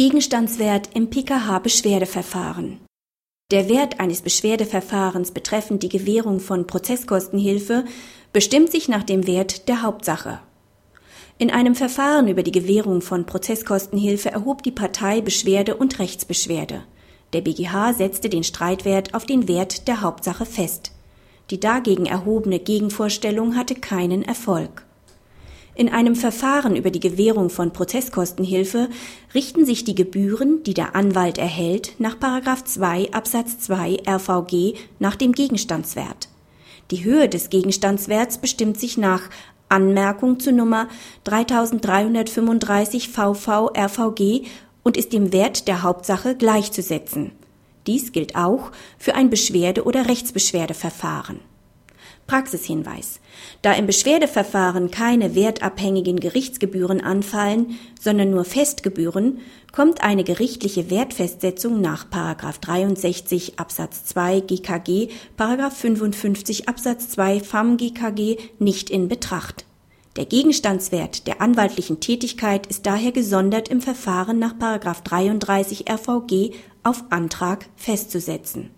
Gegenstandswert im PKH-Beschwerdeverfahren. Der Wert eines Beschwerdeverfahrens betreffend die Gewährung von Prozesskostenhilfe bestimmt sich nach dem Wert der Hauptsache. In einem Verfahren über die Gewährung von Prozesskostenhilfe erhob die Partei Beschwerde und Rechtsbeschwerde. Der BGH setzte den Streitwert auf den Wert der Hauptsache fest. Die dagegen erhobene Gegenvorstellung hatte keinen Erfolg. In einem Verfahren über die Gewährung von Prozesskostenhilfe richten sich die Gebühren, die der Anwalt erhält, nach 2 Absatz 2 RVG nach dem Gegenstandswert. Die Höhe des Gegenstandswerts bestimmt sich nach Anmerkung zu Nummer 3335 VV RVG und ist dem Wert der Hauptsache gleichzusetzen. Dies gilt auch für ein Beschwerde- oder Rechtsbeschwerdeverfahren. Praxishinweis. Da im Beschwerdeverfahren keine wertabhängigen Gerichtsgebühren anfallen, sondern nur Festgebühren, kommt eine gerichtliche Wertfestsetzung nach 63 Absatz 2 GKG, 55 Absatz 2 FAM GKG nicht in Betracht. Der Gegenstandswert der anwaltlichen Tätigkeit ist daher gesondert im Verfahren nach 33 RVG auf Antrag festzusetzen